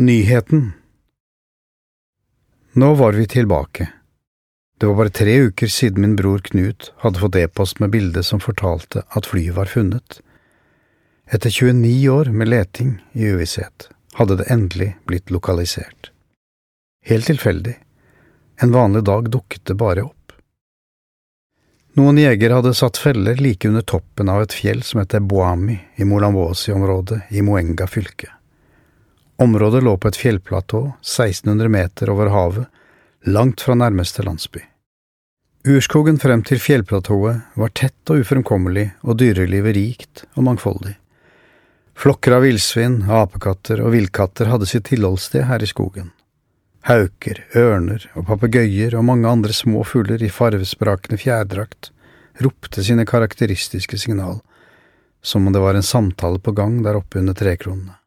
Nyheten Nå var vi tilbake. Det var bare tre uker siden min bror Knut hadde fått e-post med bilde som fortalte at flyet var funnet. Etter 29 år med leting i uvisshet hadde det endelig blitt lokalisert. Helt tilfeldig. En vanlig dag dukket det bare opp. Noen jegere hadde satt feller like under toppen av et fjell som heter Boami i Molambosi-området i Moenga fylke. Området lå på et fjellplatå 1600 meter over havet, langt fra nærmeste landsby. Urskogen frem til fjellplatået var tett og ufremkommelig og dyrelivet rikt og mangfoldig. Flokker av villsvin, apekatter og villkatter hadde sitt tilholdssted her i skogen. Hauker, ørner og papegøyer og mange andre små fugler i farvesprakende fjærdrakt ropte sine karakteristiske signal, som om det var en samtale på gang der oppe under trekronene.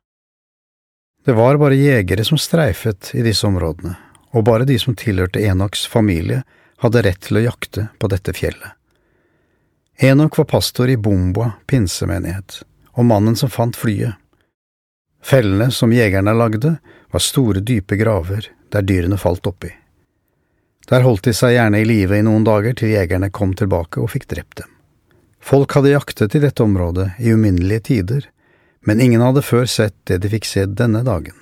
Det var bare jegere som streifet i disse områdene, og bare de som tilhørte Enoks familie, hadde rett til å jakte på dette fjellet. Enok var pastor i Bomboa pinsemenighet, og mannen som fant flyet. Fellene som jegerne lagde, var store, dype graver der dyrene falt oppi. Der holdt de seg gjerne i live i noen dager til jegerne kom tilbake og fikk drept dem. Folk hadde jaktet i dette området i uminnelige tider, men ingen hadde før sett det de fikk se denne dagen.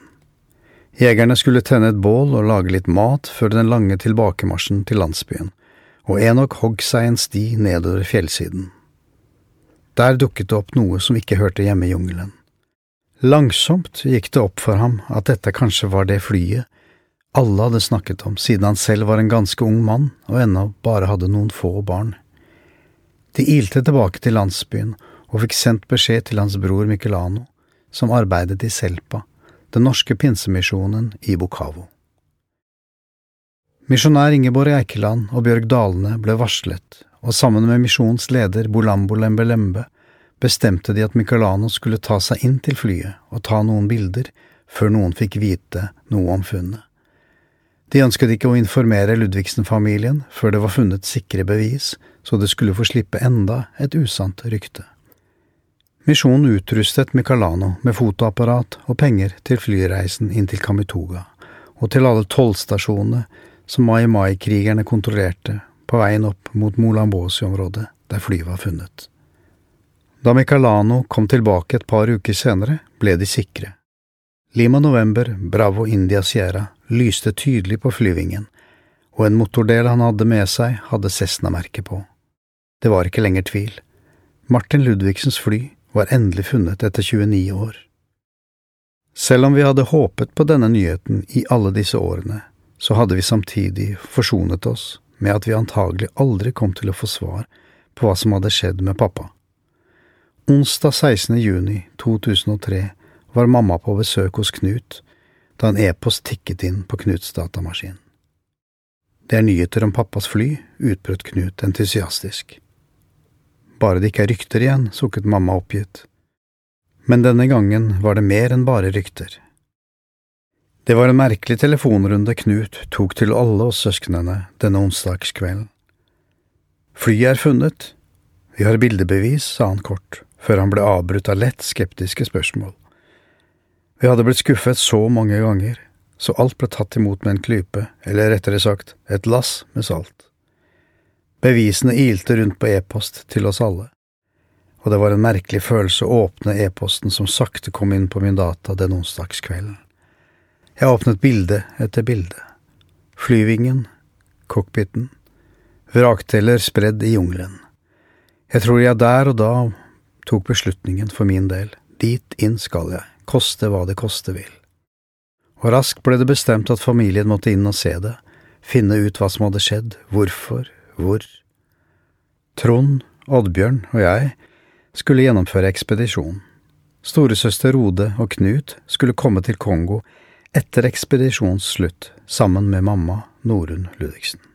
Jegerne skulle tenne et bål og lage litt mat før den lange tilbakemarsjen til landsbyen, og Enok hogg seg en sti nedover fjellsiden. Der dukket det opp noe som ikke hørte hjemme i jungelen. Langsomt gikk det opp for ham at dette kanskje var det flyet alle hadde snakket om siden han selv var en ganske ung mann og ennå bare hadde noen få barn. De ilte tilbake til landsbyen og fikk sendt beskjed til hans bror Michelano, som arbeidet i Selpa, den norske pinsemisjonen i Bokavo. Misjonær Ingeborg Eikeland og Bjørg Dalene ble varslet, og sammen med misjonens leder Bolambo Lembe bestemte de at Michelano skulle ta seg inn til flyet og ta noen bilder før noen fikk vite noe om funnet. De ønsket ikke å informere Ludvigsen-familien før det var funnet sikre bevis, så det skulle få slippe enda et usant rykte. Misjonen utrustet Micalano med fotoapparat og penger til flyreisen inn til Kamituga, og til alle tollstasjonene som Mai Mai-krigerne kontrollerte på veien opp mot Molambosi-området, der flyet var funnet. Da Micalano kom tilbake et par uker senere, ble de sikre. Lima November, Bravo India Sierra lyste tydelig på flyvingen, og en motordel han hadde med seg, hadde Cessna-merket på. Det var ikke lenger tvil. Martin Ludvigsens fly var endelig funnet etter 29 år. Selv om vi hadde håpet på denne nyheten i alle disse årene, så hadde vi samtidig forsonet oss med at vi antagelig aldri kom til å få svar på hva som hadde skjedd med pappa. Onsdag 16. juni 2003 var mamma på besøk hos Knut da en e-post tikket inn på Knuts datamaskin. Det er nyheter om pappas fly, utbrøt Knut entusiastisk. Bare det ikke er rykter igjen, sukket mamma oppgitt. Men denne gangen var det mer enn bare rykter. Det var en merkelig telefonrunde Knut tok til alle oss søsknene denne onsdagskvelden. Flyet er funnet. Vi har bildebevis, sa han kort, før han ble avbrutt av lett skeptiske spørsmål. Vi hadde blitt skuffet så mange ganger, så alt ble tatt imot med en klype, eller rettere sagt, et lass med salt. Bevisene ilte rundt på e-post til oss alle, og det var en merkelig følelse å åpne e-posten som sakte kom inn på min data den onsdagskvelden. Jeg åpnet bilde etter bilde. Flyvingen, cockpiten, vrakteller spredd i jungelen. Jeg tror jeg der og da tok beslutningen for min del, dit inn skal jeg, koste hva det koste vil. Og raskt ble det bestemt at familien måtte inn og se det, finne ut hva som hadde skjedd, hvorfor, hvor Trond, Oddbjørn og jeg skulle gjennomføre ekspedisjon. Storesøster Rode og Knut skulle komme til Kongo etter ekspedisjonens slutt sammen med mamma Norunn Ludvigsen.